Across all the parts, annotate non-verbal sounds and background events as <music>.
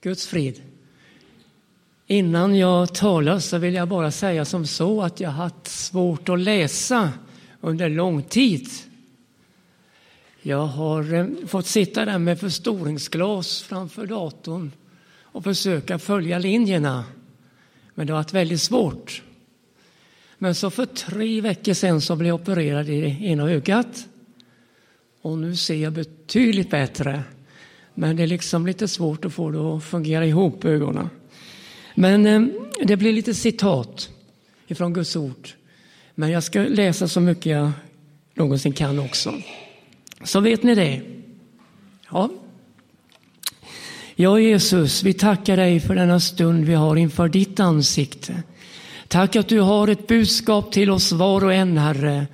Guds frid. Innan jag talar så vill jag bara säga som så att jag haft svårt att läsa under lång tid. Jag har eh, fått sitta där med förstoringsglas framför datorn och försöka följa linjerna. Men det har varit väldigt svårt. Men så för tre veckor sedan så blev jag opererad i ena ögat. Och nu ser jag betydligt bättre. Men det är liksom lite svårt att få det att fungera ihop, ögonen. Men eh, det blir lite citat ifrån Guds ord. Men jag ska läsa så mycket jag någonsin kan också. Så vet ni det. Ja. Ja, Jesus, vi tackar dig för denna stund vi har inför ditt ansikte. Tack att du har ett budskap till oss var och en, Herre.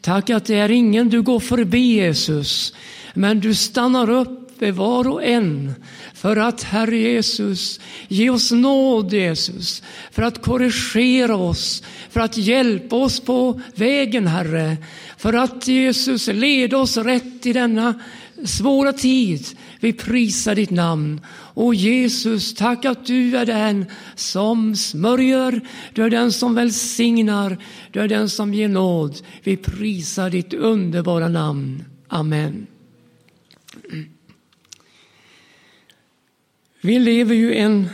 Tack att det är ingen du går förbi, Jesus, men du stannar upp uppe var och en för att, Herre Jesus, ge oss nåd, Jesus, för att korrigera oss, för att hjälpa oss på vägen, Herre, för att Jesus leda oss rätt i denna svåra tid. Vi prisar ditt namn. Och Jesus, tack att du är den som smörjer, du är den som välsignar, du är den som ger nåd. Vi prisar ditt underbara namn. Amen. Vi lever ju en,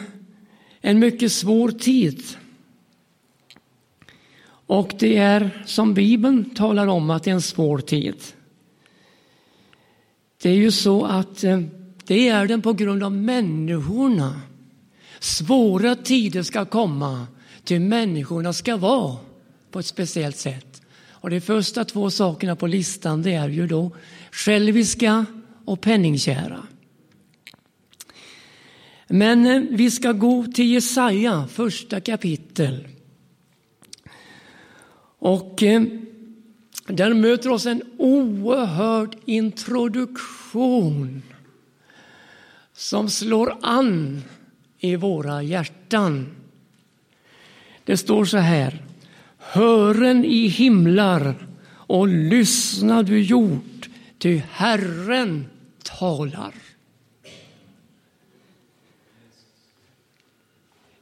en mycket svår tid. Och det är som Bibeln talar om att det är en svår tid. Det är ju så att eh, det är den på grund av människorna. Svåra tider ska komma, till människorna ska vara på ett speciellt sätt. Och de första två sakerna på listan det är ju då själviska och penningkära. Men eh, vi ska gå till Jesaja, första kapitel. Och eh, där möter oss en oerhörd introduktion som slår an i våra hjärtan. Det står så här. Hören i himlar och lyssna du jord, ty Herren talar.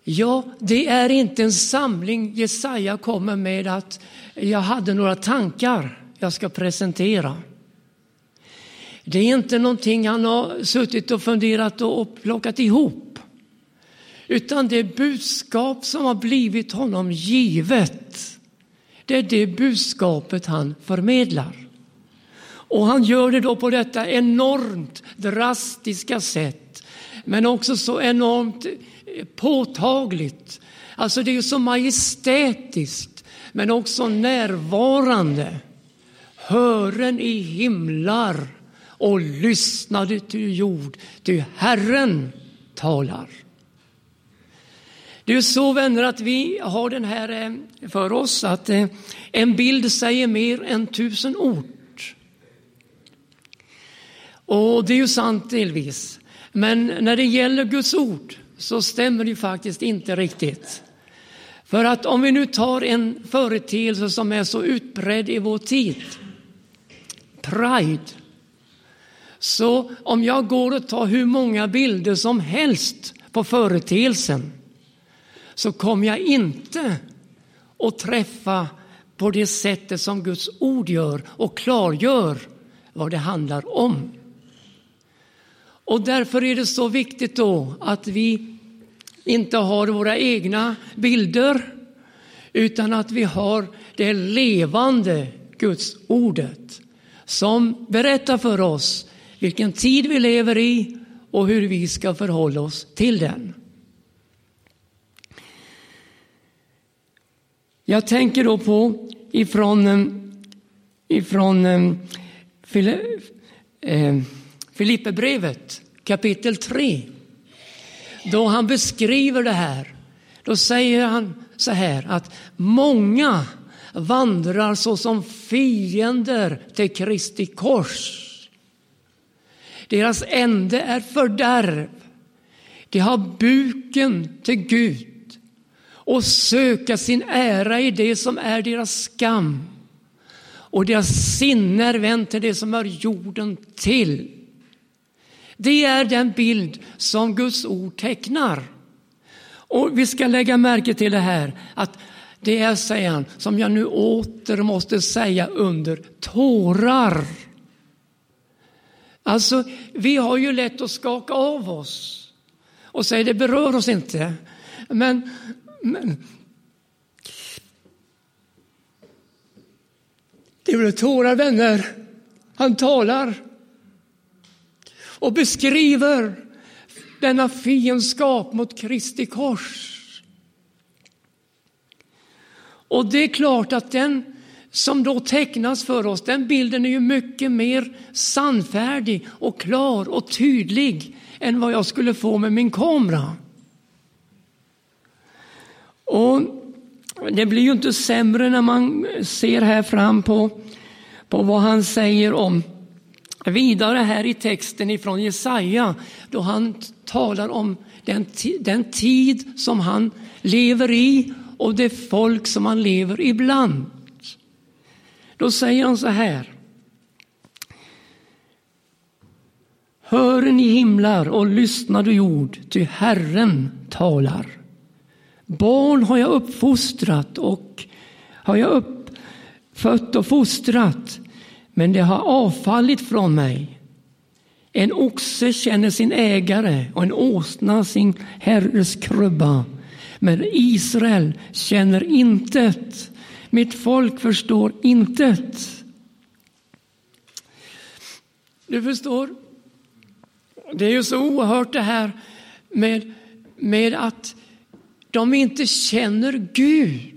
Ja, det är inte en samling Jesaja kommer med att jag hade några tankar jag ska presentera. Det är inte någonting han har suttit och funderat och plockat ihop. Utan det är budskap som har blivit honom givet. Det är det budskapet han förmedlar. Och han gör det då på detta enormt drastiska sätt. Men också så enormt påtagligt. Alltså det är så majestätiskt men också närvarande. Hören i himlar och lyssnade till jord, ty Herren talar. Det är så vänner att vi har den här eh, för oss att eh, en bild säger mer än tusen ord. Och det är ju sant delvis. Men när det gäller Guds ord så stämmer det faktiskt inte riktigt. För att om vi nu tar en företeelse som är så utbredd i vår tid, Pride. Så om jag går och tar hur många bilder som helst på företeelsen så kommer jag inte att träffa på det sättet som Guds ord gör och klargör vad det handlar om. Och därför är det så viktigt då att vi inte har våra egna bilder utan att vi har det levande Guds ordet som berättar för oss vilken tid vi lever i och hur vi ska förhålla oss till den. Jag tänker då på ifrån, eh, ifrån eh, eh, Filipperbrevet kapitel 3. Då han beskriver det här, då säger han så här att många vandrar såsom fiender till Kristi kors. Deras ände är fördärv. De har buken till Gud och söka sin ära i det som är deras skam och deras sinne är vänt till det som är jorden till. Det är den bild som Guds ord tecknar. Och vi ska lägga märke till det här att det är, säger han, som jag nu åter måste säga under tårar. Alltså, vi har ju lätt att skaka av oss och säga det berör oss inte. Men, men det blir tårar, vänner. Han talar och beskriver denna fiendskap mot Kristi kors. Och det är klart att den som då tecknas för oss, den bilden är ju mycket mer sannfärdig och klar och tydlig än vad jag skulle få med min kamera. Och det blir ju inte sämre när man ser här fram på, på vad han säger om vidare här i texten ifrån Jesaja då han talar om den, den tid som han lever i och det folk som han lever ibland. Då säger han så här. Hör ni himlar och lyssna du jord, ty Herren talar. Barn har jag uppfostrat och har jag uppfött och fostrat, men det har avfallit från mig. En oxe känner sin ägare och en åsna sin herres krubba. Men Israel känner intet. Mitt folk förstår intet. Du förstår, det är ju så oerhört det här med, med att de inte känner Gud.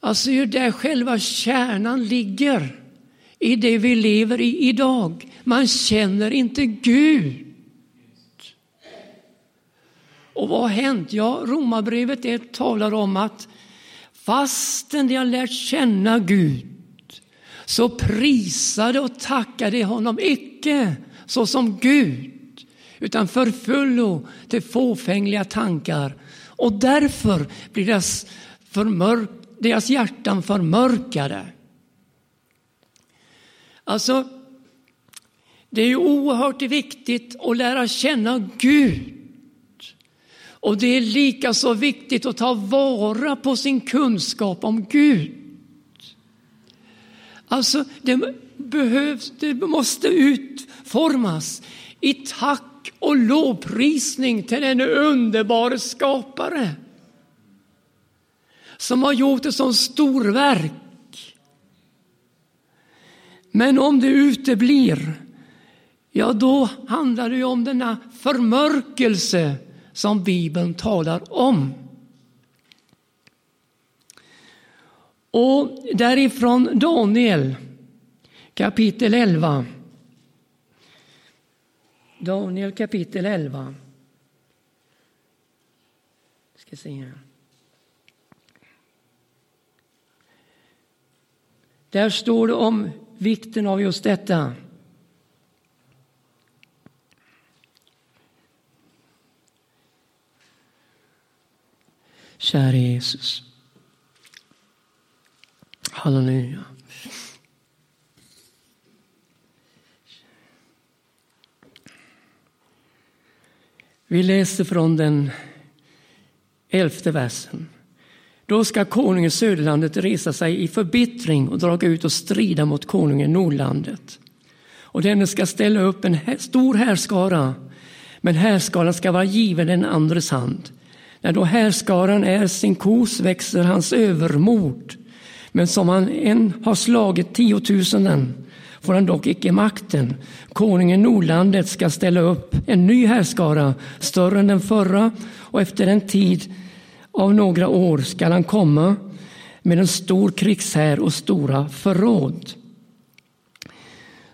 Alltså ju där själva kärnan ligger i det vi lever i idag. Man känner inte Gud. Och vad har hänt? Ja, Romarbrevet talar om att fastän de har lärt känna Gud så prisade och tackade honom icke såsom Gud utan förfullo till fåfängliga tankar och därför blir deras, förmörk, deras hjärtan förmörkade. Alltså, det är ju oerhört viktigt att lära känna Gud. Och det är lika så viktigt att ta vara på sin kunskap om Gud. Alltså, det behövs, det måste utformas i tack och lovprisning till den underbara skapare som har gjort ett sådant storverk men om det uteblir, ja då handlar det om denna förmörkelse som Bibeln talar om. Och därifrån Daniel kapitel 11. Daniel kapitel 11. Ska se här. Där står det om vikten av just detta. Käre Jesus. Halleluja. Vi läser från den elfte versen. Då ska konungen Söderlandet resa sig i förbittring och dra ut och strida mot konungen Nordlandet. Och denne ska ställa upp en stor härskara, men härskaran ska vara given den andres hand. När då härskaran är sin kos växer hans övermod, men som han än har slagit tiotusenden får han dock icke makten. Konungen Nordlandet ska ställa upp en ny härskara, större än den förra, och efter en tid av några år skall han komma med en stor krigshär och stora förråd.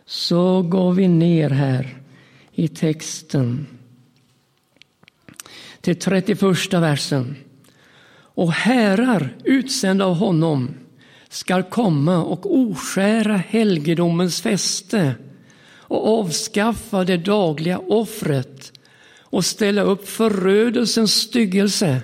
Så går vi ner här i texten till 31 versen. Och härar utsända av honom skall komma och oskära helgedomens fäste och avskaffa det dagliga offret och ställa upp förödelsens styggelse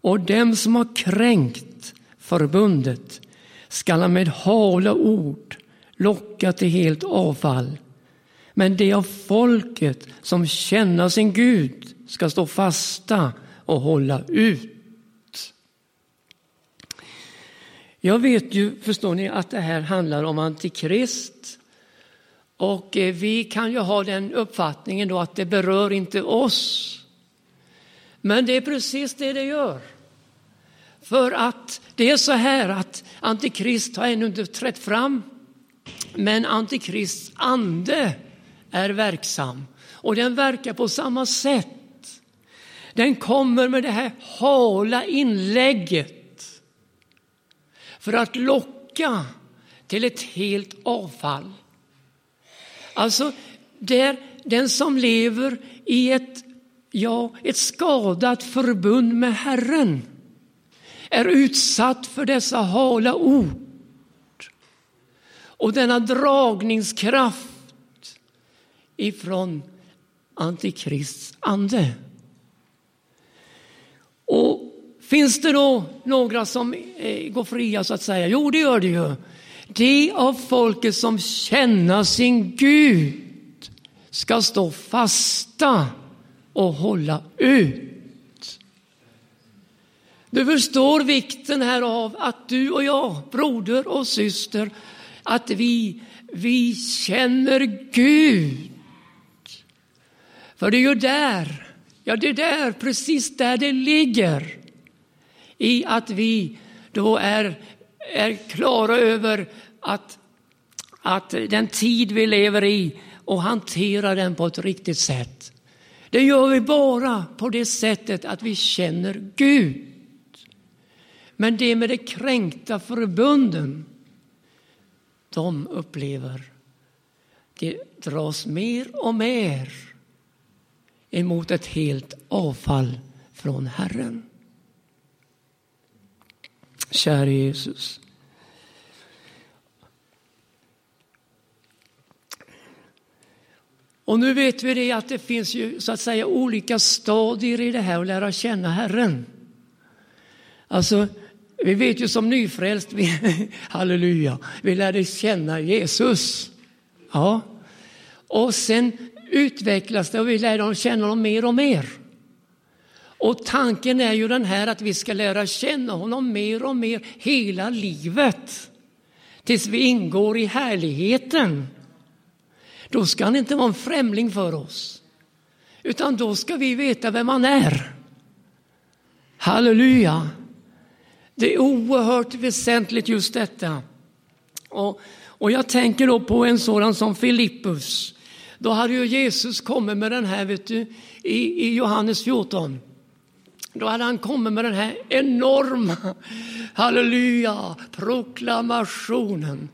och dem som har kränkt förbundet skall han med hala ord locka till helt avfall. Men det av folket som känner sin Gud ska stå fasta och hålla ut. Jag vet ju, förstår ni, att det här handlar om antikrist. Och eh, vi kan ju ha den uppfattningen då att det berör inte oss. Men det är precis det det gör. För att det är så här att Antikrist har ännu inte trätt fram. Men Antikrists ande är verksam och den verkar på samma sätt. Den kommer med det här hala inlägget för att locka till ett helt avfall. Alltså, där den som lever i ett, ja, ett skadat förbund med Herren är utsatt för dessa hala ord och denna dragningskraft ifrån Antikrists ande. Och finns det då några som eh, går fria så att säga? Jo, det gör det ju. Det av folket som känner sin Gud ska stå fasta och hålla ut. Du förstår vikten här av att du och jag, broder och syster, att vi, vi känner Gud. För det är ju där, ja det är där, precis där det ligger. I att vi då är, är klara över att, att den tid vi lever i och hanterar den på ett riktigt sätt. Det gör vi bara på det sättet att vi känner Gud. Men det med de kränkta förbunden, de upplever, det dras mer och mer emot ett helt avfall från Herren. Käre Jesus. Och nu vet vi det att det finns ju så att säga olika stadier i det här att lära känna Herren. Alltså, vi vet ju som nyfrälst, vi, <laughs> halleluja, vi lärde känna Jesus. Ja. Och sen utvecklas det och vi lär känna honom mer och mer. Och tanken är ju den här att vi ska lära känna honom mer och mer hela livet. Tills vi ingår i härligheten. Då ska han inte vara en främling för oss. Utan då ska vi veta vem han är. Halleluja! Det är oerhört väsentligt just detta. Och, och jag tänker då på en sådan som Filippus. Då hade ju Jesus kommit med den här, vet du, i, i Johannes 14. Då hade han kommit med den här enorma, halleluja, proklamationen.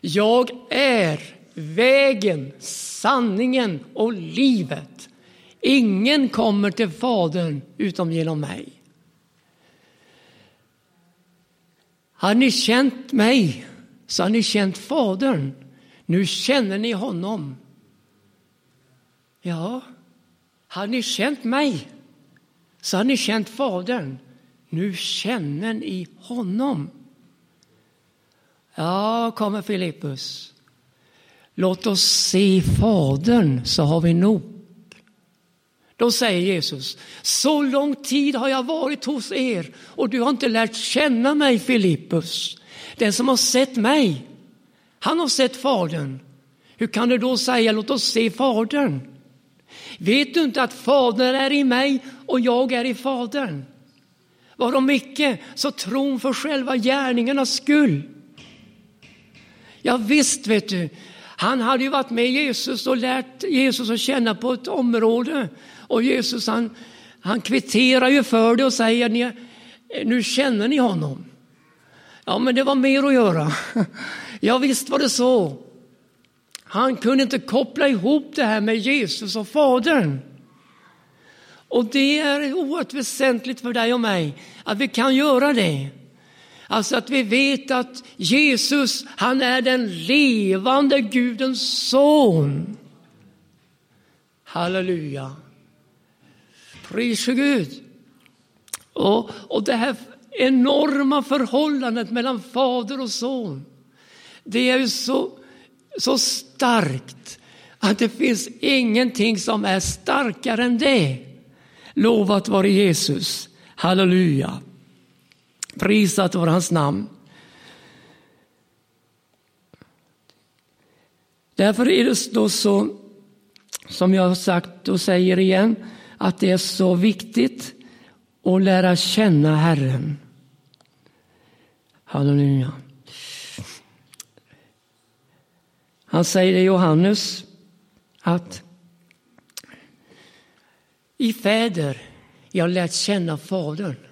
Jag är vägen, sanningen och livet. Ingen kommer till Fadern utom genom mig. Har ni känt mig så har ni känt Fadern. Nu känner ni honom. Ja, har ni känt mig så har ni känt Fadern. Nu känner ni honom. Ja, kommer Filippus. Låt oss se Fadern så har vi nog. Då säger Jesus, så lång tid har jag varit hos er och du har inte lärt känna mig Filippus. Den som har sett mig, han har sett Fadern. Hur kan du då säga låt oss se Fadern? Vet du inte att Fadern är i mig och jag är i Fadern? Varom icke, så tron för själva gärningarnas skull. Ja, visst vet du, han hade ju varit med Jesus och lärt Jesus att känna på ett område. Och Jesus han, han kvitterar ju för det och säger, nu känner ni honom. Ja, men det var mer att göra. <laughs> Ja, visst var det så. Han kunde inte koppla ihop det här med Jesus och Fadern. Och det är oerhört väsentligt för dig och mig att vi kan göra det. Alltså att vi vet att Jesus, han är den levande Gudens son. Halleluja. Prise Gud. Och, och det här enorma förhållandet mellan fader och son. Det är ju så, så starkt Att det finns ingenting som är starkare än det. Lovat vare Jesus. Halleluja. Prisat vare hans namn. Därför är det då så, som jag har sagt och säger igen, att det är så viktigt att lära känna Herren. Halleluja. Han säger i Johannes att i fäder jag lärt känna Fadern.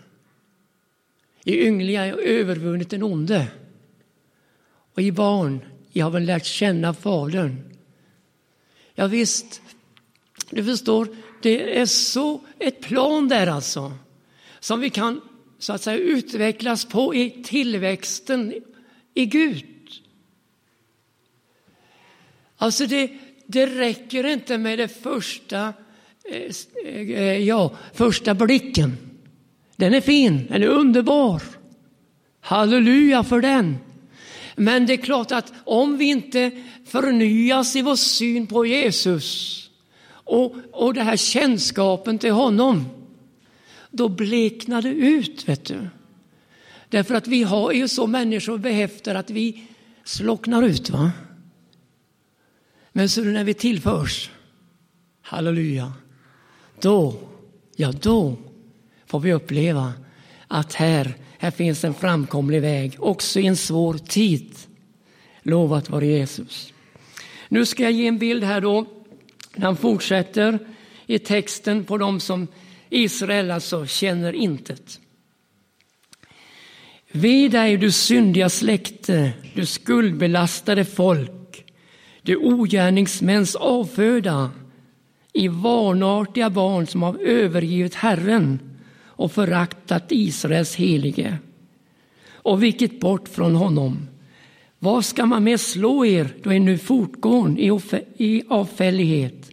I ynglingar har jag övervunnit den onde. Och i barn jag har jag lärt känna Fadern. Ja, visst, du förstår, det är så ett plan där alltså. Som vi kan så att säga utvecklas på i tillväxten i Gud. Alltså det, det räcker inte med det första, eh, eh ja, första blicken. Den är fin, den är underbar. Halleluja för den. Men det är klart att om vi inte förnyas i vår syn på Jesus och, och det här kännskapen till honom, då bleknar det ut. vet du. Därför att vi har ju så människor behäftade att vi slocknar ut. va? Men så när vi tillförs, halleluja, då, ja då får vi uppleva att här, här finns en framkomlig väg, också i en svår tid. Lovat vare Jesus. Nu ska jag ge en bild här då. Han fortsätter i texten på dem som Israel alltså känner intet. Ve dig du syndiga släkte, du skuldbelastade folk du ogärningsmäns avföda, i vanartiga barn som har övergivit Herren och föraktat Israels helige och vikit bort från honom. Vad ska man med slå er då är nu fortgår i, i avfällighet?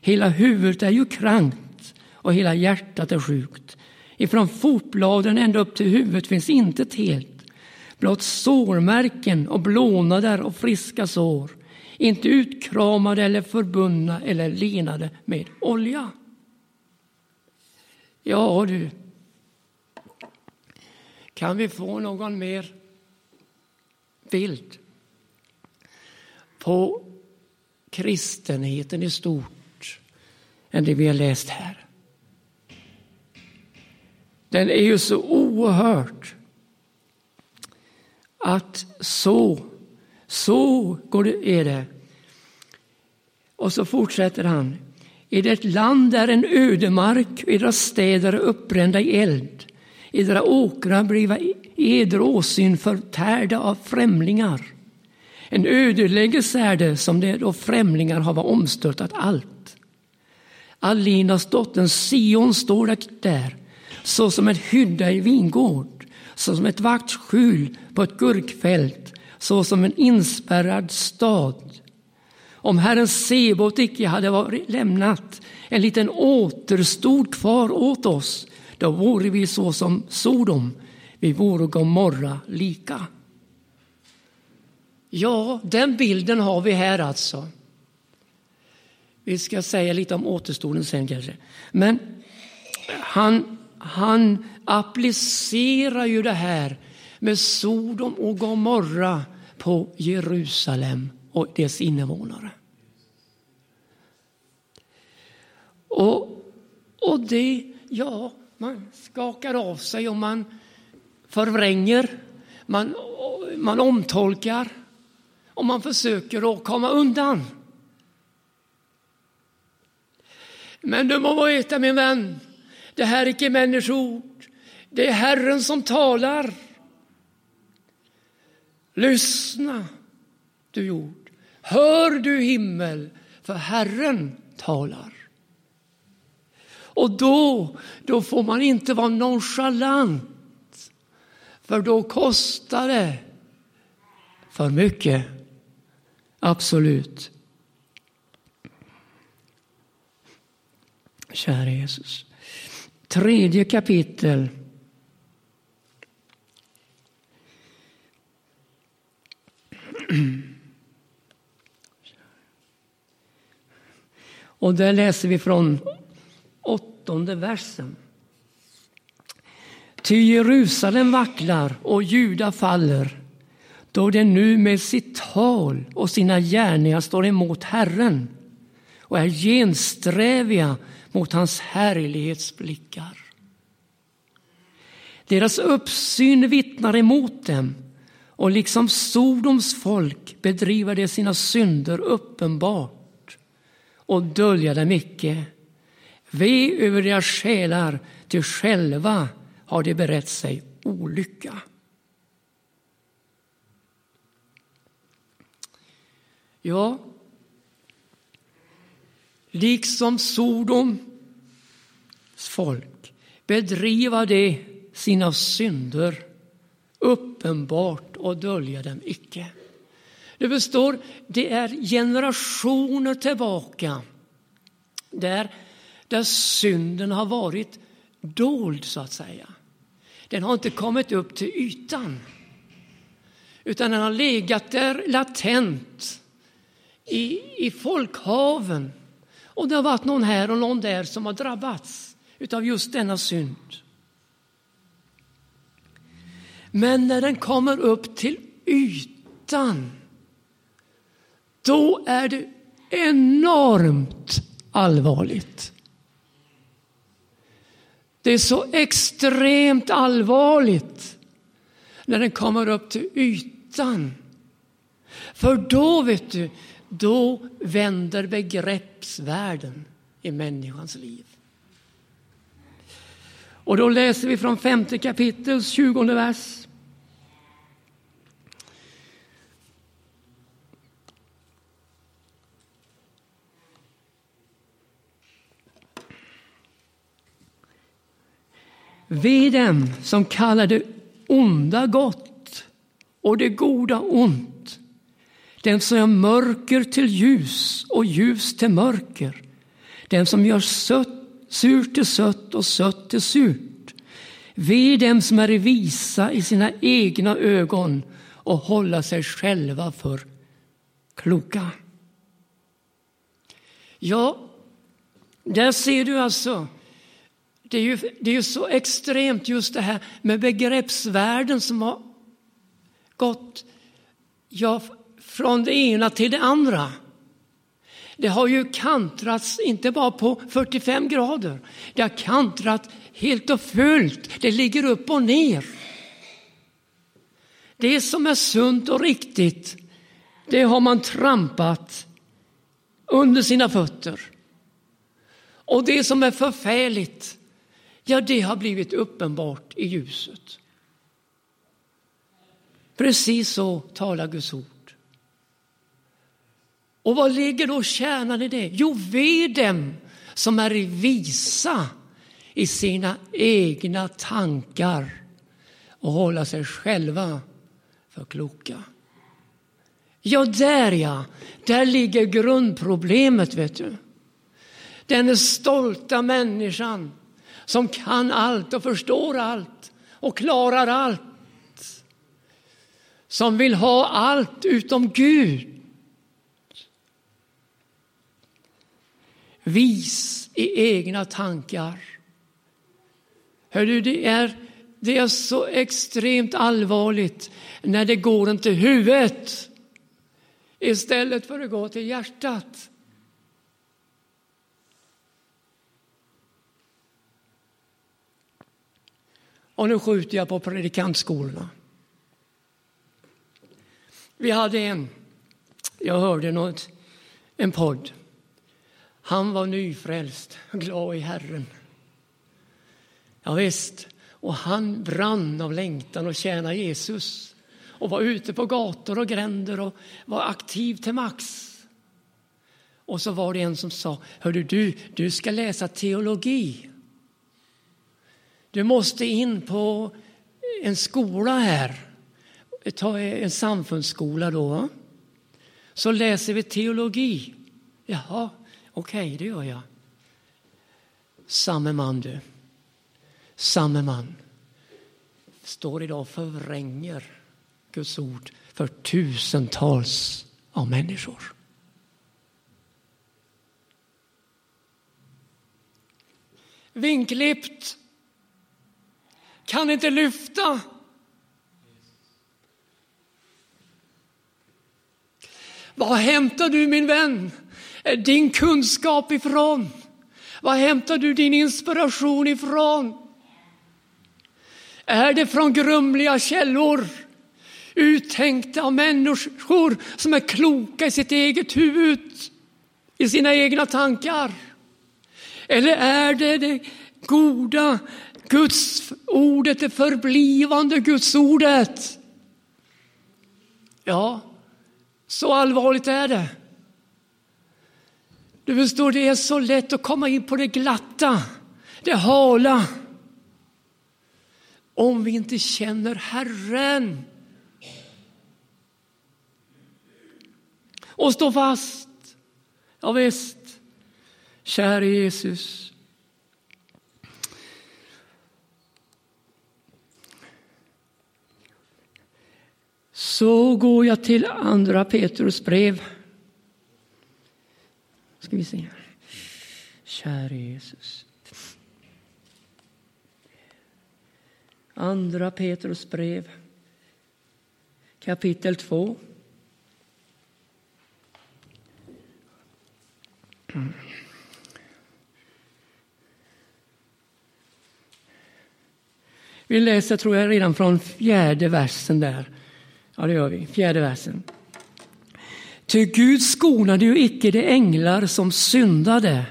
Hela huvudet är ju krankt och hela hjärtat är sjukt. Ifrån fotbladen ända upp till huvudet finns intet helt, blott sårmärken och blånader och friska sår inte utkramade eller förbundna eller lenade med olja. Ja du, kan vi få någon mer bild på kristenheten i stort än det vi har läst här? Den är ju så oerhört att så så går det, är det. Och så fortsätter han. I det land där en ödemark, era städer städer uppbrända i eld, Era åkrar bliva eder åsyn förtärda av främlingar. En ödeläggelse är det som det då främlingar har omstörtat allt. Alinas dotter Sion står där, så som en hydda i vingård, så som ett vaktskjul på ett gurkfält, så som en inspärrad stad. Om Herren Sebot icke hade varit lämnat en liten återstod kvar åt oss, då vore vi så som Sodom, vi vore Gomorra lika. Ja, den bilden har vi här alltså. Vi ska säga lite om återstoden sen kanske. Men han, han applicerar ju det här med Sodom och Gomorra på Jerusalem och dess invånare. Och, och det, ja, man skakar av sig och man förvränger, man, man omtolkar och man försöker att komma undan. Men du må veta min vän, det här är icke människoord, det är Herren som talar. Lyssna, du jord. Hör, du himmel, för Herren talar. Och då, då får man inte vara nonchalant, för då kostar det för mycket. Absolut. Kära Jesus. Tredje kapitel <clears throat> Och där läser vi från åttonde versen. Ty Jerusalem vacklar och Juda faller då de nu med sitt tal och sina gärningar står emot Herren och är gensträviga mot hans härlighetsblickar. Deras uppsyn vittnar emot dem och liksom Sodoms folk bedriver de sina synder uppenbart och dölja dem icke. Ve över deras själar, till själva har de berett sig olycka. Ja, liksom Sodoms folk bedriva de sina synder uppenbart och dölja dem icke. Det består, det är generationer tillbaka där, där synden har varit dold, så att säga. Den har inte kommit upp till ytan, utan den har legat där latent i, i folkhaven. Och det har varit någon här och någon där som har drabbats av just denna synd. Men när den kommer upp till ytan, då är det enormt allvarligt. Det är så extremt allvarligt när den kommer upp till ytan. För då, vet du, då vänder begreppsvärlden i människans liv. Och då läser vi från femte kapitels tjugonde vers. Ve dem som kallar det onda gott och det goda ont. Den som gör mörker till ljus och ljus till mörker. Den som gör sött, surt till sött och sött till surt. Ve dem som är visa i sina egna ögon och hålla sig själva för kloka. Ja, där ser du alltså det är, ju, det är ju så extremt just det här med begreppsvärlden som har gått ja, från det ena till det andra. Det har ju kantrats inte bara på 45 grader, det har kantrat helt och fullt. Det ligger upp och ner. Det som är sunt och riktigt, det har man trampat under sina fötter. Och det som är förfärligt, Ja, det har blivit uppenbart i ljuset. Precis så talar Guds ord. Och vad ligger då kärnan i det? Jo, ve dem som är visa i sina egna tankar och hålla sig själva för kloka. Ja, där ja, där ligger grundproblemet, vet du. Den stolta människan som kan allt och förstår allt och klarar allt. Som vill ha allt utom Gud. Vis i egna tankar. Hör du, det är, det är så extremt allvarligt när det går inte huvudet istället för att gå till hjärtat. Och nu skjuter jag på predikantskolorna. Vi hade en, jag hörde något, en podd. Han var nyfrälst, glad i Herren. Ja, visst. och han brann av längtan att tjäna Jesus och var ute på gator och gränder och var aktiv till max. Och så var det en som sa, hördu du, du ska läsa teologi. Du måste in på en skola här. Ta en samfundsskola då. Så läser vi teologi. Jaha, okej, okay, det gör jag. Samme man du. Samme man står idag och förvränger Guds ord för tusentals av människor. vinklippt, kan inte lyfta. Vad hämtar du min vän eh, din kunskap ifrån? Vad hämtar du din inspiration ifrån? Är det från grumliga källor? Uttänkta av människor som är kloka i sitt eget huvud, i sina egna tankar? Eller är det det goda Guds ordet, det förblivande Guds ordet? Ja, så allvarligt är det. Du förstår, det är så lätt att komma in på det glatta, det hala. Om vi inte känner Herren. Och stå fast. Ja, visst, käre Jesus. Så går jag till andra Petrus brev. Ska vi se. Käre Jesus. Andra Petrus brev, kapitel 2. Vi läser, tror jag, redan från fjärde versen där. Ja, det gör vi. Fjärde versen. Ty Gud skonade ju icke de änglar som syndade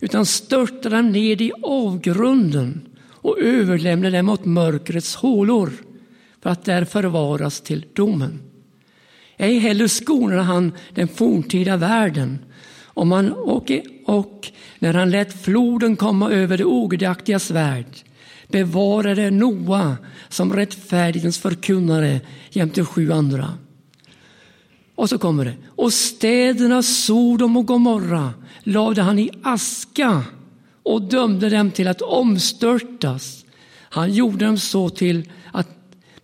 utan störtade dem ned i avgrunden och överlämnade dem åt mörkrets hålor för att där förvaras till domen. Ej heller skonade han den forntida världen och, man, och, och när han lät floden komma över det ogudaktigas värld bevarade Noa som rättfärdighetens förkunnare jämte sju andra. Och så kommer det. Och städerna Sodom och Gomorra lade han i aska och dömde dem till att omstörtas. Han gjorde dem så till, att,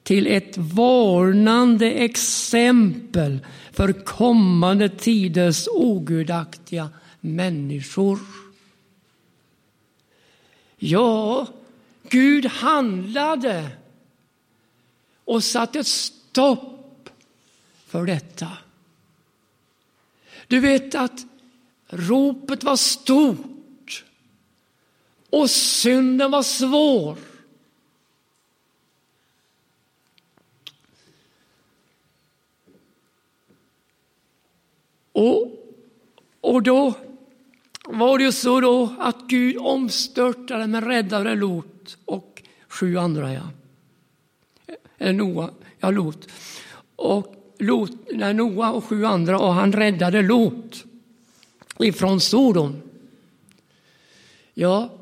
till ett varnande exempel för kommande tiders ogudaktiga människor. Ja, Gud handlade och satte stopp för detta. Du vet att ropet var stort och synden var svår. Och, och då var det ju så då att Gud omstörtade men räddade Lot och sju andra. Ja. Eller Noa, ja Lot. Och Lot, nej, Noa och sju andra och han räddade Lot ifrån Sodom. Ja,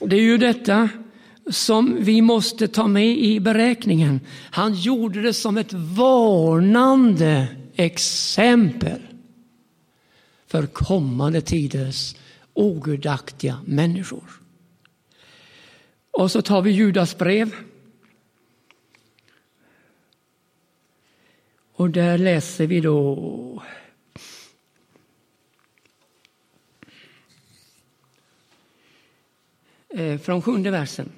det är ju detta som vi måste ta med i beräkningen. Han gjorde det som ett varnande exempel för kommande tiders ogudaktiga människor. Och så tar vi Judas brev. Och där läser vi då eh, från sjunde versen.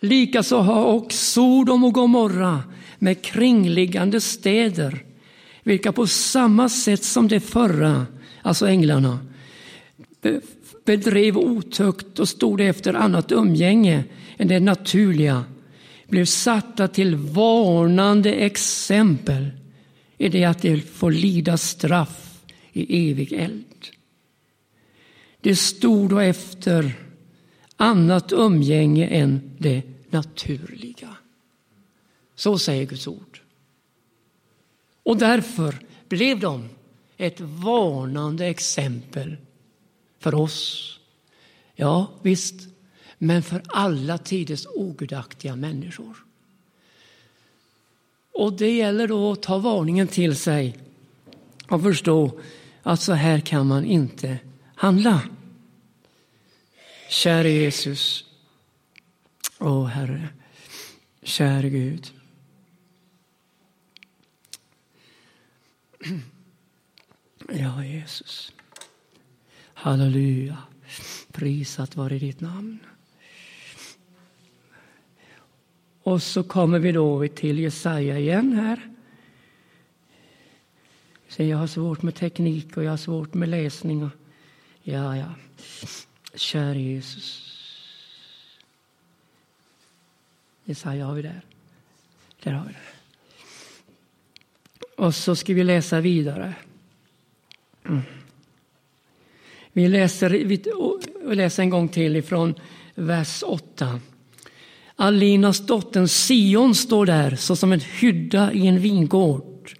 Likaså har också Sodom och Gomorra med kringliggande städer vilka på samma sätt som de förra, alltså änglarna, bedrev otukt och stod efter annat umgänge än det naturliga, blev satta till varnande exempel i det att de får lida straff i evig eld. Det stod då efter annat umgänge än det naturliga. Så säger Guds ord. Och därför blev de ett varnande exempel för oss. Ja, visst, men för alla tiders ogudaktiga människor. Och det gäller då att ta varningen till sig och förstå att så här kan man inte handla. Käre Jesus, åh Herre, käre Gud. <clears throat> Ja, Jesus. Halleluja. Prisat vare ditt namn. Och så kommer vi då till Jesaja igen här. Så jag har svårt med teknik och jag har svårt med läsning. Ja, ja. Kära Jesus. Jesaja har vi där. Där har vi det. Och så ska vi läsa vidare. Mm. Vi läser, vi läser en gång till ifrån vers 8. Alinas dottern Sion står där såsom en hydda i en vingård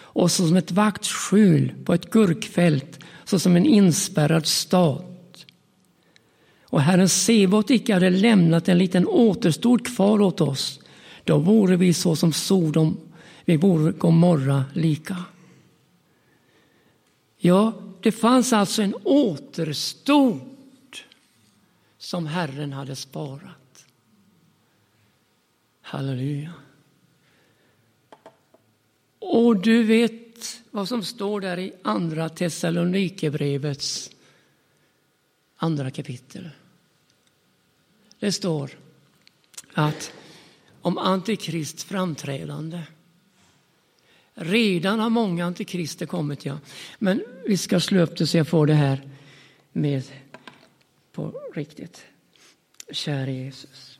och såsom ett vaktskjul på ett gurkfält, såsom en inspärrad stad. Och Herren Sebot icke hade lämnat en liten återstod kvar åt oss, då vore vi så som Sodom, vi vore Gomorra lika. Ja, det fanns alltså en återstod som Herren hade sparat. Halleluja. Och du vet vad som står där i Andra Thessalonikerbrevets andra kapitel. Det står att om Antikrists framträdande. Redan har många antikrister kommit, ja. Men vi ska slå upp det så jag får det här med på riktigt. Käre Jesus.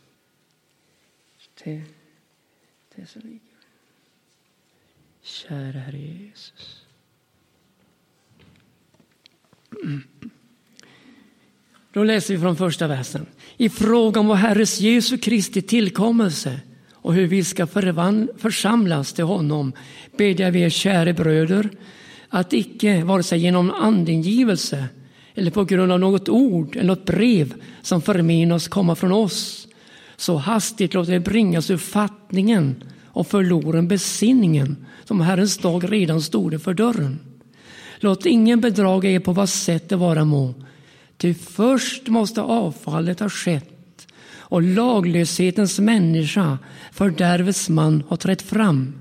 Kära Herre Jesus. Då läser vi från första versen. I fråga om vår Herres Jesu Kristi tillkommelse och hur vi ska församlas till honom bedjar vi er käre bröder att icke vare sig genom andingivelse eller på grund av något ord eller något brev som förmenas komma från oss så hastigt låter det bringas ur fattningen och förloren besinningen som Herrens dag redan stod för dörren. Låt ingen bedraga er på vad sätt det vara må. Ty först måste avfallet ha skett och laglöshetens människa, fördärvets man, har trätt fram.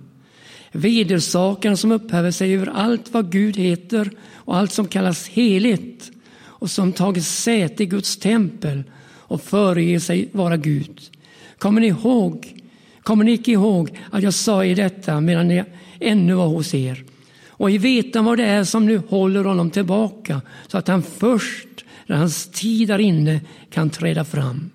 Vedersakaren som upphäver sig över allt vad Gud heter och allt som kallas heligt och som tagit säte i Guds tempel och föreger sig vara Gud. Kommer ni ihåg? Kommer ni icke ihåg att jag sa i detta medan jag ännu var hos er? Och i vetan vad det är som nu håller honom tillbaka så att han först när hans tid är inne kan träda fram.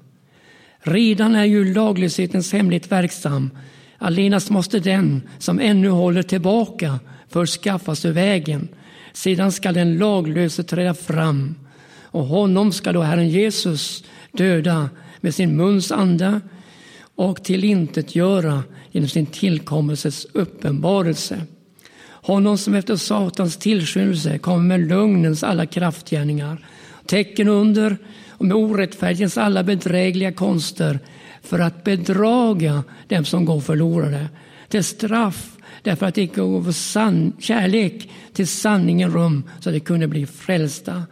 Redan är ju laglöshetens hemlighet verksam. Allenast måste den som ännu håller tillbaka först skaffas ur vägen. Sedan skall den laglöse träda fram och honom ska då Herren Jesus döda med sin muns anda och tillintetgöra genom sin tillkommelses uppenbarelse. Honom som efter Satans tillskyndelse kommer med lögnens alla kraftgärningar, tecken under och med orättfärdighetens alla bedrägliga konster för att bedraga dem som går förlorade. Till straff därför att det inte gav sann, kärlek till sanningen rum så att de kunde bli frälsta.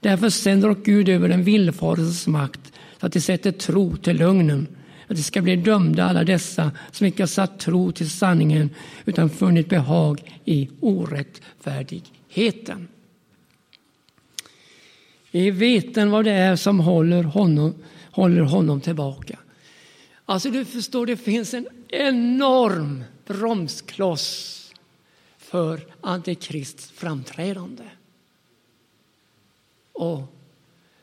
Därför sänder och Gud över den villfarelses makt så att de sätter tro till lögnen. Att de ska bli dömda alla dessa som inte har satt tro till sanningen utan funnit behag i orättfärdigheten. I veten vad det är som håller honom, håller honom tillbaka. Alltså du förstår, det finns en enorm bromskloss för Antikrists framträdande. Och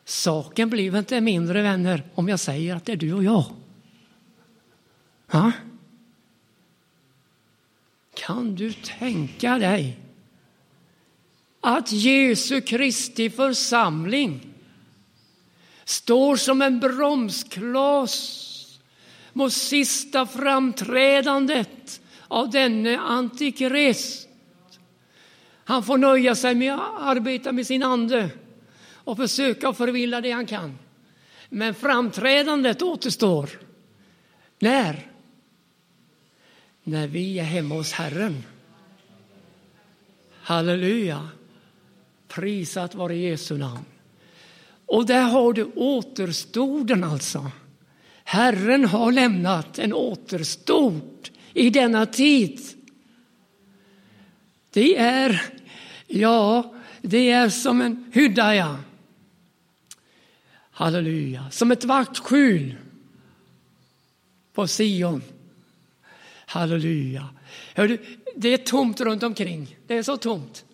saken blir inte mindre vänner om jag säger att det är du och jag. Ha? Kan du tänka dig att Jesu Kristi församling står som en bromskloss mot sista framträdandet av denne antikrist. Han får nöja sig med att arbeta med sin ande och försöka förvilla det han kan. Men framträdandet återstår. När? När vi är hemma hos Herren. Halleluja! Prisat vare Jesu namn. Och där har du återstoden alltså. Herren har lämnat en återstod i denna tid. Det är, ja, det är som en hydda, ja. Halleluja. Som ett vaktskjul på Sion. Halleluja. Hördu, det är tomt runt omkring. Det är så tomt.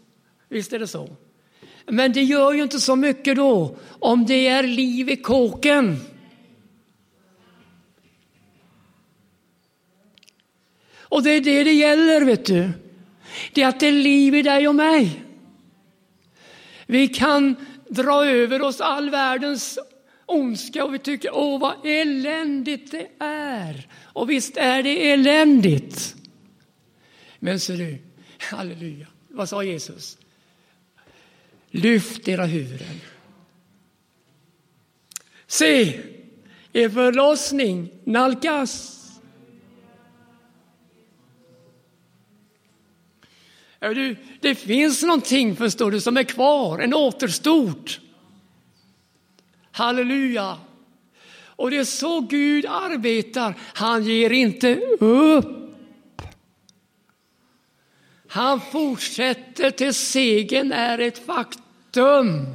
Visst är det så. Men det gör ju inte så mycket då om det är liv i kåken. Och det är det det gäller, vet du. Det är att det är liv i dig och mig. Vi kan dra över oss all världens ondska och vi tycker åh vad eländigt det är. Och visst är det eländigt. Men ser du, halleluja, vad sa Jesus? Lyft era huvuden. Se, er förlossning nalkas. Du, det finns någonting, förstår du, som är kvar, en återstort. Halleluja! Och det är så Gud arbetar. Han ger inte upp. Han fortsätter tills segern är ett faktum.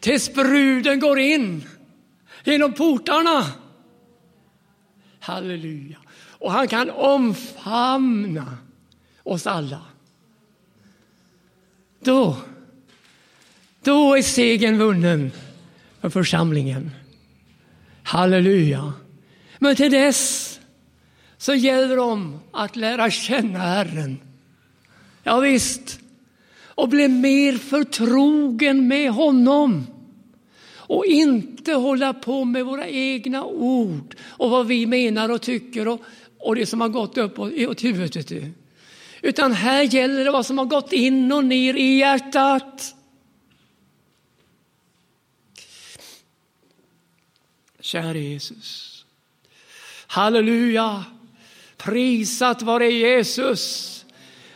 Tills bruden går in genom portarna. Halleluja. Och han kan omfamna oss alla. Då, då är segern vunnen för församlingen. Halleluja. Men till dess så gäller det att lära känna Herren. Ja, visst. Och bli mer förtrogen med honom. Och inte hålla på med våra egna ord och vad vi menar och tycker och, och det som har gått upp åt huvudet. Utan här gäller det vad som har gått in och ner i hjärtat. Kära Jesus. Halleluja. Prisat vare Jesus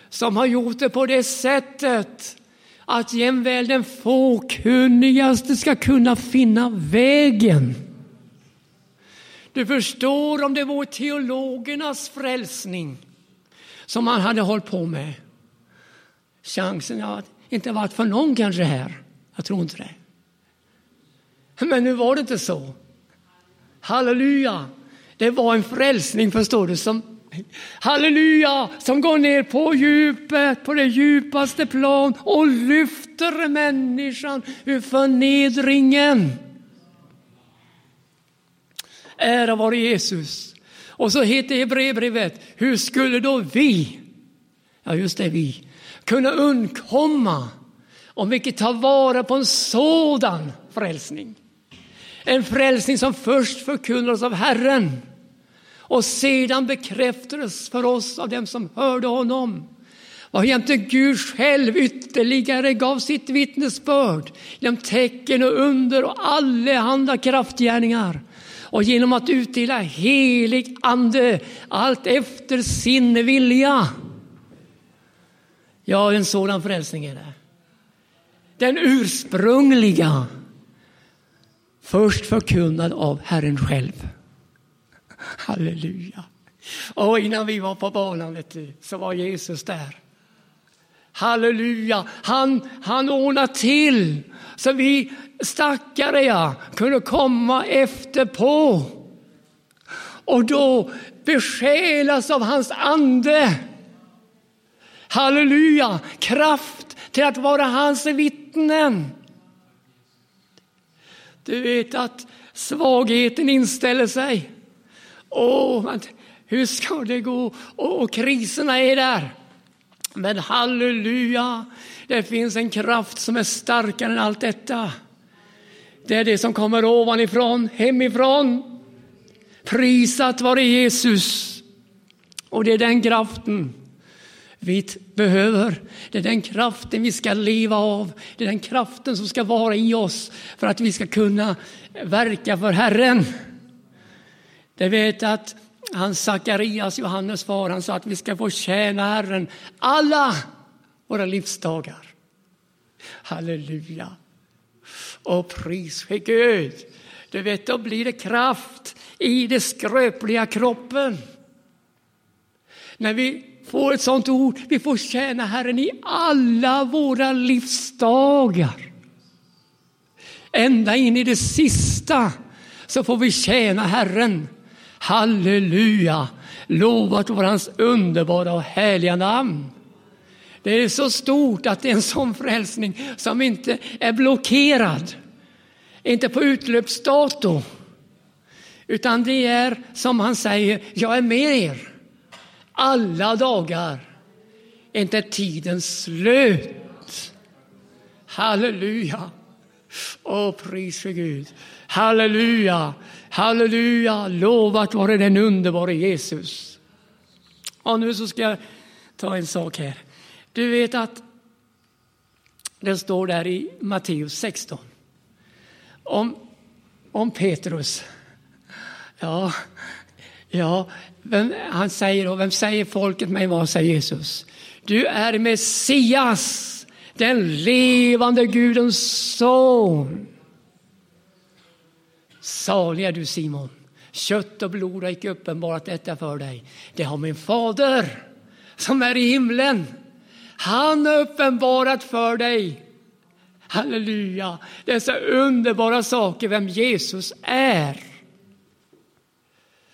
som har gjort det på det sättet att jämväl den fåkunnigaste ska kunna finna vägen. Du förstår om det var teologernas frälsning som han hade hållit på med. Chansen har inte varit för någon kanske här. Jag tror inte det. Men nu var det inte så. Halleluja! Det var en frälsning, förstår du, som halleluja, som går ner på djupet, på det djupaste plan och lyfter människan ur förnedringen. Ära vare Jesus. Och så heter Hebreerbrevet, hur skulle då vi, ja just det vi, kunna undkomma om vi inte tar vara på en sådan frälsning? En frälsning som först förkunnades av Herren och sedan bekräftades för oss av dem som hörde honom. Vad jämte Gud själv ytterligare gav sitt vittnesbörd genom tecken och under och allehanda kraftgärningar och genom att utdela helig ande allt efter sin vilja. Ja, en sådan frälsning är det. Den ursprungliga, först förkunnad av Herren själv. Halleluja. Och innan vi var på banan vet du, så var Jesus där. Halleluja, han, han ordnade till så vi stackare ja, kunde komma efter på. Och då besjälas av hans ande. Halleluja, kraft till att vara hans vittnen. Du vet att svagheten inställer sig. Åh, hur ska det gå? Och kriserna är där. Men halleluja, det finns en kraft som är starkare än allt detta. Det är det som kommer ovanifrån, hemifrån. Prisat vare Jesus. Och det är den kraften vi behöver. Det är den kraften vi ska leva av. Det är den kraften som ska vara i oss för att vi ska kunna verka för Herren. Det vet att han Sakarias, Johannes far, han sa att vi ska få tjäna Herren alla våra livsdagar. Halleluja. Och pris för Gud. Du vet, då blir det kraft i den skröpliga kroppen. När vi får ett sånt ord, vi får tjäna Herren i alla våra livsdagar. Ända in i det sista så får vi tjäna Herren. Halleluja! Lovat vare hans underbara och härliga namn. Det är så stort att det är en sån frälsning som inte är blockerad. Inte på utlöpsdato. Utan det är som han säger, jag är med er alla dagar. Inte tidens slut. Halleluja. Åh, pris för Gud. Halleluja, halleluja. Lovat vare den underbara Jesus. Och nu så ska jag ta en sak här. Du vet att det står där i Matteus 16 om, om Petrus. Ja, ja vem, han säger då, vem säger folket mig vad säger Jesus? Du är Messias, den levande Gudens son. Salig är du Simon. Kött och blod har icke uppenbarat detta för dig. Det har min fader som är i himlen. Han har uppenbarat för dig. Halleluja! Dessa underbara saker, vem Jesus är.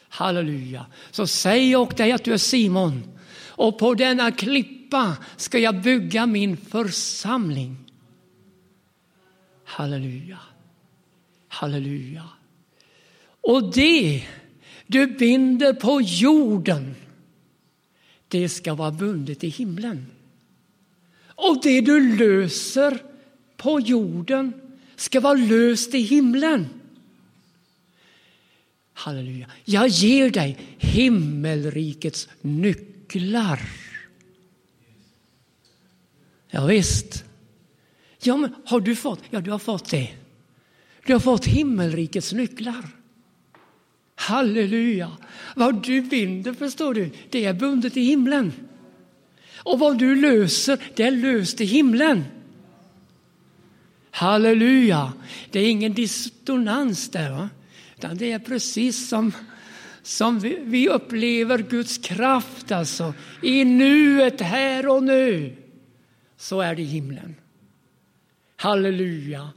Halleluja! Så säg jag dig att du är Simon och på denna klippa ska jag bygga min församling. Halleluja! Halleluja! Och det du binder på jorden, det ska vara bundet i himlen. Och det du löser på jorden ska vara löst i himlen. Halleluja. Jag ger dig himmelrikets nycklar. Ja, visst. Ja, men har du fått? Ja, du har fått det. Du har fått himmelrikets nycklar. Halleluja! Vad du binder, förstår du, det är bundet i himlen. Och vad du löser, det är löst i himlen. Halleluja! Det är ingen dissonans där, va? utan det är precis som, som vi, vi upplever Guds kraft, alltså. I nuet, här och nu. Så är det i himlen. Halleluja!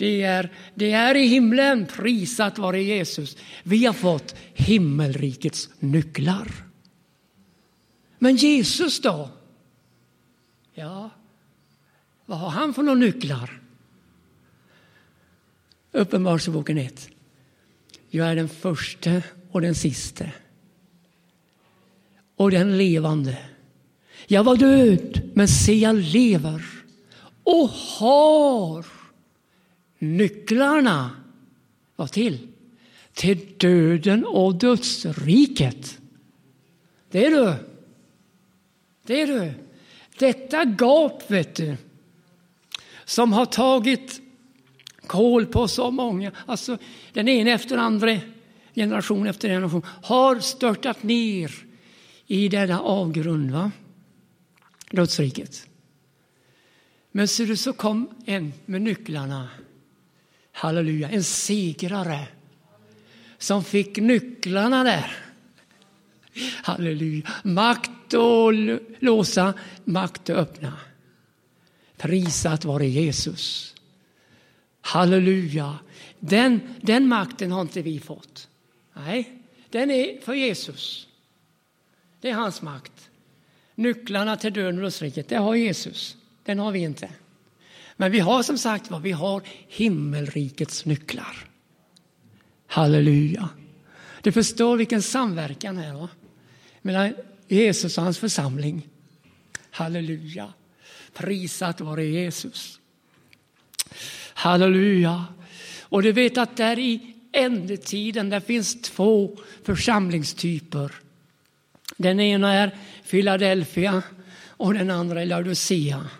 Det är, det är i himlen, prisat vare Jesus. Vi har fått himmelrikets nycklar. Men Jesus då? Ja, vad har han för några nycklar? Uppenbarelseboken 1. Jag är den första och den siste. Och den levande. Jag var död, men se jag lever och har nycklarna. Vad till? Till döden och dödsriket. Det är du. Det är du. Detta gap, vet du, som har tagit kål på så många, alltså den ena efter den andra, generation efter generation, har störtat ner i denna avgrund, va? dödsriket. Men ser du, så kom en med nycklarna, halleluja, en segrare som fick nycklarna där. Halleluja. Makt att låsa, makt att öppna. Prisat vare Jesus. Halleluja. Den, den makten har inte vi fått. Nej, den är för Jesus. Det är hans makt. Nycklarna till döden och dödsriket, det har Jesus. Den har vi inte. Men vi har som sagt vad vi har himmelrikets nycklar. Halleluja. Du förstår vilken samverkan här va? mellan Jesus och hans församling. Halleluja. Prisat vare Jesus. Halleluja. Och du vet att där i ändetiden där finns två församlingstyper. Den ena är Philadelphia och den andra är Laodicea.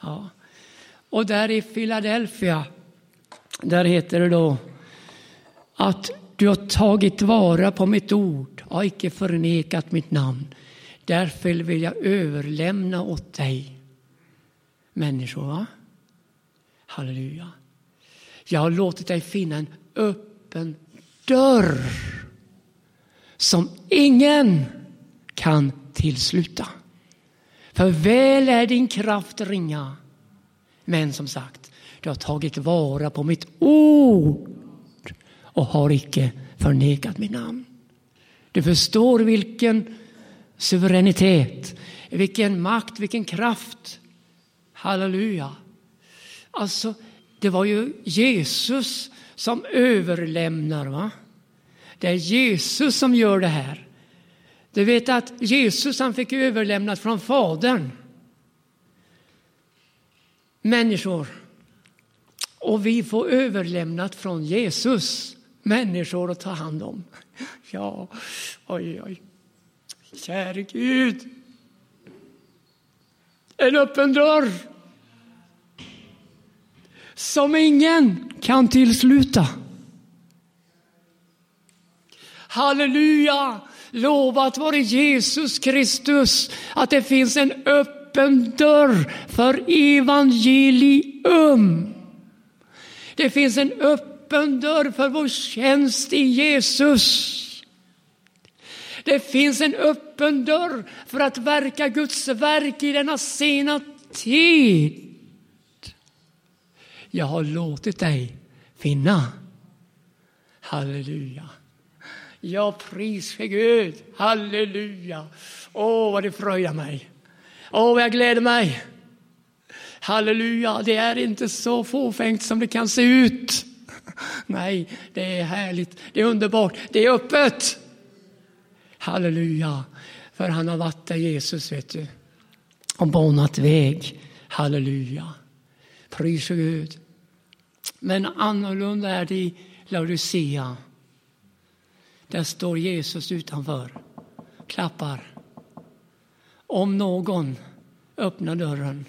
Ja. Och där i Philadelphia, där heter det då att du har tagit vara på mitt ord har icke förnekat mitt namn. Därför vill jag överlämna åt dig människor. Va? Halleluja. Jag har låtit dig finna en öppen dörr som ingen kan tillsluta. För väl är din kraft ringa. Men som sagt, Du har tagit vara på mitt ord och har icke förnekat mitt namn. Du förstår vilken suveränitet, vilken makt, vilken kraft. Halleluja. Alltså, det var ju Jesus som överlämnar. Va? Det är Jesus som gör det här. Du vet att Jesus han fick överlämnat från Fadern. Människor. Och vi får överlämnat från Jesus människor att ta hand om. <laughs> Ja, oj, oj. Käre Gud. En öppen dörr som ingen kan tillsluta. Halleluja! Lovat vare Jesus Kristus att det finns en öppen öppen dörr för evangelium. Det finns en öppen dörr för vår tjänst i Jesus. Det finns en öppen dörr för att verka Guds verk i denna sena tid. Jag har låtit dig finna. Halleluja. Jag pris för Gud. Halleluja. Åh, vad det fröjdar mig. Åh, vad jag gläder mig. Halleluja, det är inte så fåfängt som det kan se ut. Nej, det är härligt, det är underbart, det är öppet. Halleluja, för han har varit där Jesus, vet du, och banat väg. Halleluja, pris och Gud. Men annorlunda är det i Laodicea. Där står Jesus utanför, klappar. Om någon öppnar dörren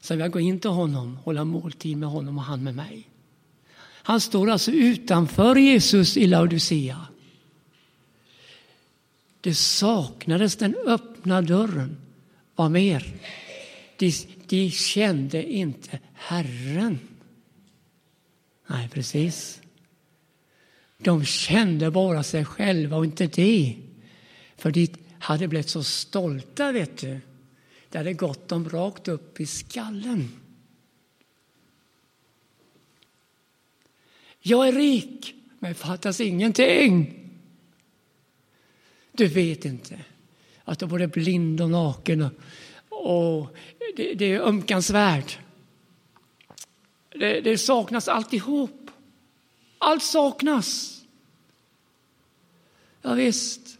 så vill jag gå in till honom, hålla måltid med honom och han med mig. Han står alltså utanför Jesus i Laodicea. Det saknades den öppna dörren. Vad mer? De, de kände inte Herren. Nej, precis. De kände bara sig själva och inte det. För de hade blivit så stolta, vet du. Det hade gått dem rakt upp i skallen. Jag är rik, men fattas ingenting. Du vet inte att du är både blind och naken och det, det är ömkansvärt. Det, det saknas alltihop. Allt saknas. Ja, visst,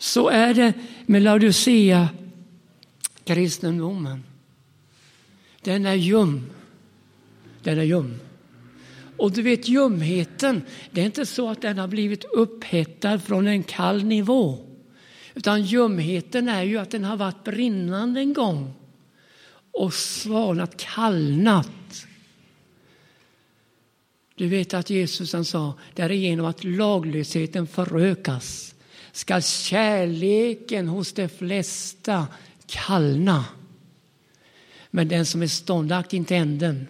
så är det med Laodicea kristendomen. Den är ljum. Den är ljum. Och du vet ljumheten, det är inte så att den har blivit upphettad från en kall nivå. Utan ljumheten är ju att den har varit brinnande en gång och svalnat, kallnat. Du vet att Jesus han sa, därigenom att laglösheten förökas ska kärleken hos de flesta kallna. Men den som är ståndaktig till änden,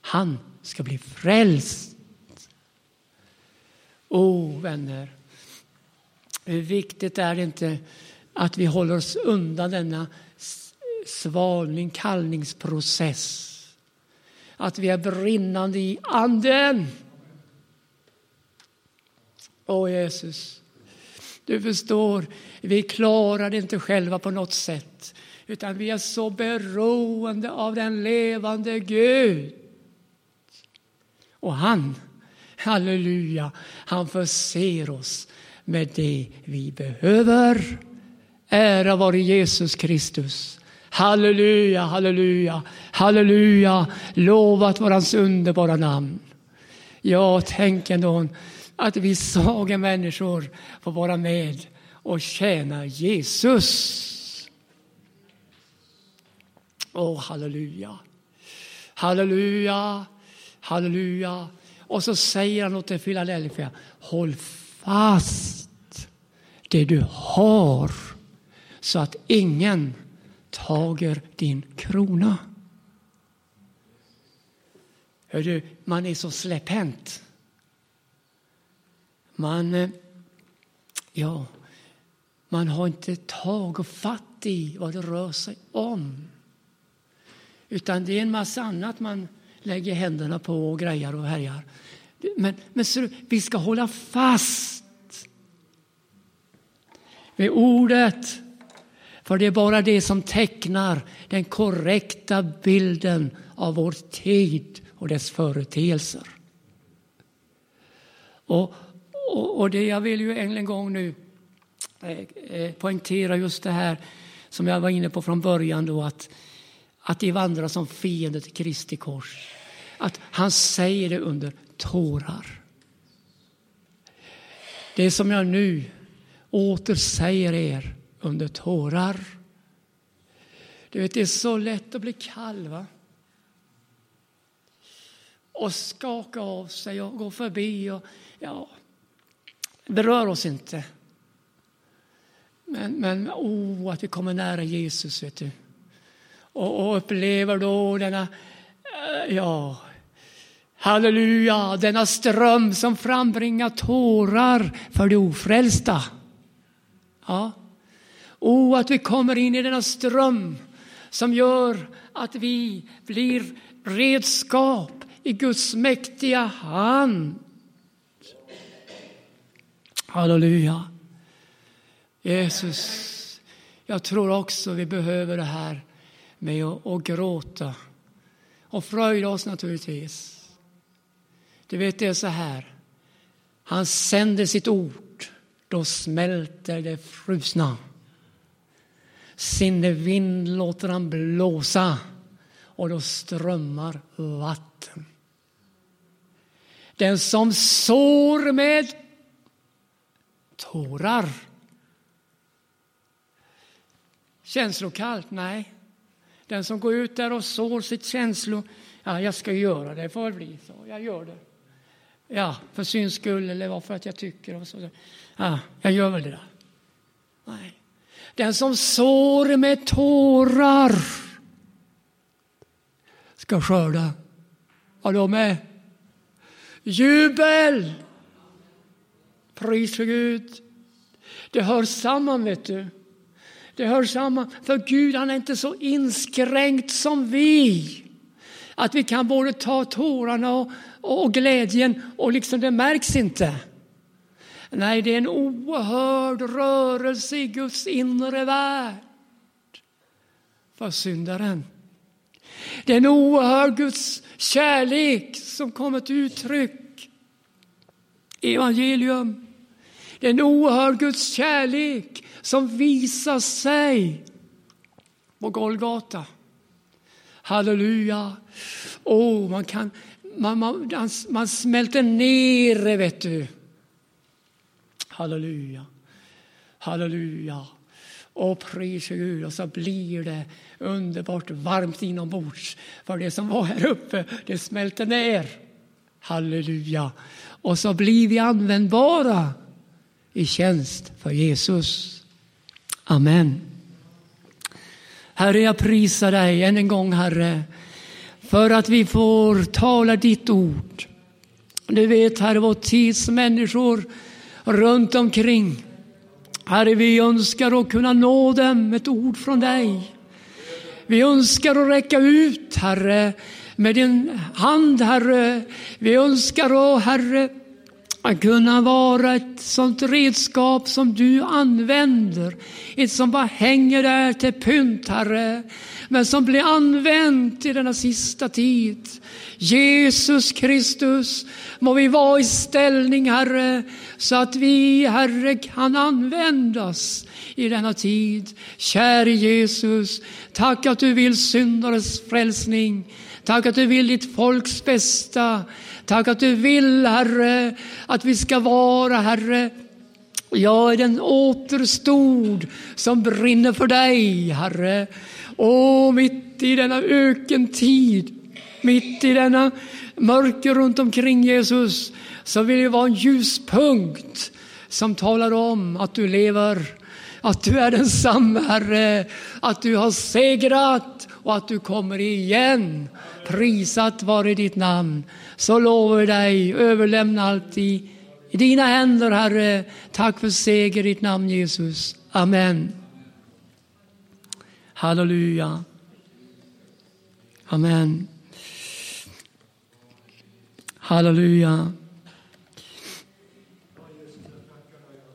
han ska bli frälst. oh, vänner, hur viktigt är det inte att vi håller oss undan denna svalning, kallningsprocess. Att vi är brinnande i anden. Åh Jesus, du förstår, vi klarar det inte själva på något sätt. Utan vi är så beroende av den levande Gud. Och han, halleluja, han förser oss med det vi behöver. Ära vare Jesus Kristus. Halleluja, halleluja, halleluja. Lovat var hans underbara namn. Ja, tänk ändå att vi svaga människor får vara med och tjäna Jesus. Åh, oh, halleluja. Halleluja, halleluja. Och så säger han åt Philadelphia, håll fast det du har så att ingen tager din krona. Hör du, man är så släpphänt. Man, eh, ja, man har inte tag och fatt i vad det rör sig om. Utan det är en massa annat man lägger händerna på och grejar och härjar. Men, men så, vi ska hålla fast vid ordet. För det är bara det som tecknar den korrekta bilden av vår tid och dess företeelser. Och, och, och det jag vill ju än en gång nu eh, eh, poängtera just det här som jag var inne på från början då att, att de vandrar som fiender till Kristi kors. Att han säger det under tårar. Det som jag nu åter säger er under tårar. Du vet, det är så lätt att bli kall. Va? Och skaka av sig och gå förbi. Och, ja, berör oss inte. Men, men oh, att vi kommer nära Jesus, vet du. Och, och upplever då denna, eh, ja, halleluja, denna ström som frambringar tårar för de ofrälsta. Ja. Oh, att vi kommer in i denna ström som gör att vi blir redskap i Guds mäktiga hand. Halleluja. Jesus, jag tror också vi behöver det här med att, att gråta och fröjda oss naturligtvis. Du vet, det är så här. Han sänder sitt ord, då smälter det frusna. Sinnevind låter han blåsa och då strömmar vatten. Den som sår med tårar Känslokallt? Nej. Den som går ut där och sår sitt känslo... Ja, jag ska göra det, det får väl bli så. Jag gör det. Ja, för syns skull eller för att jag tycker. Och så. Ja, jag gör väl det. Där. Nej. Den som sår med tårar ska skörda. Har de med? Jubel! Pris för Gud. Det hör samman, vet du. Det hör samman. För Gud han är inte så inskränkt som vi. Att vi kan både ta tårarna och, och glädjen och liksom det märks inte. Nej, det är en oerhörd rörelse i Guds inre värld för syndaren. Det är en oerhörd Guds kärlek som kommer till uttryck i evangelium. Det är en oerhörd Guds kärlek som visar sig på Golgata. Halleluja. Oh, man, kan, man, man, man smälter ner det, vet du. Halleluja. Halleluja. Och prisa Gud. Och så blir det underbart varmt inombords. För det som var här uppe, det smälter ner. Halleluja. Och så blir vi användbara i tjänst för Jesus. Amen. Herre, jag prisar dig än en gång, Herre, för att vi får tala ditt ord. Du vet, Herre, vår tids människor runt omkring. Herre, vi önskar att kunna nå dem med ett ord från dig. Vi önskar att räcka ut, Herre, med din hand, Herre. Vi önskar, att, Herre, att kunna vara ett sånt redskap som du använder. Ett som bara hänger där till pynt, Herre. Men som blir använt i denna sista tid. Jesus Kristus, må vi vara i ställning, Herre, så att vi, Herre, kan användas i denna tid. Käre Jesus, tack att du vill syndares frälsning. Tack att du vill ditt folks bästa. Tack att du vill, Herre, att vi ska vara, Herre, jag är den återstod som brinner för dig, Herre. Och mitt i denna ökentid, mitt i denna mörker runt omkring Jesus, så vill vi vara en ljuspunkt som talar om att du lever, att du är densamme, Herre, att du har segrat och att du kommer igen. Prisat vare ditt namn. Så lovar vi dig, överlämna allt i, i dina händer, Herre. Tack för seger i ditt namn, Jesus. Amen. Halleluja. Amen. Halleluja.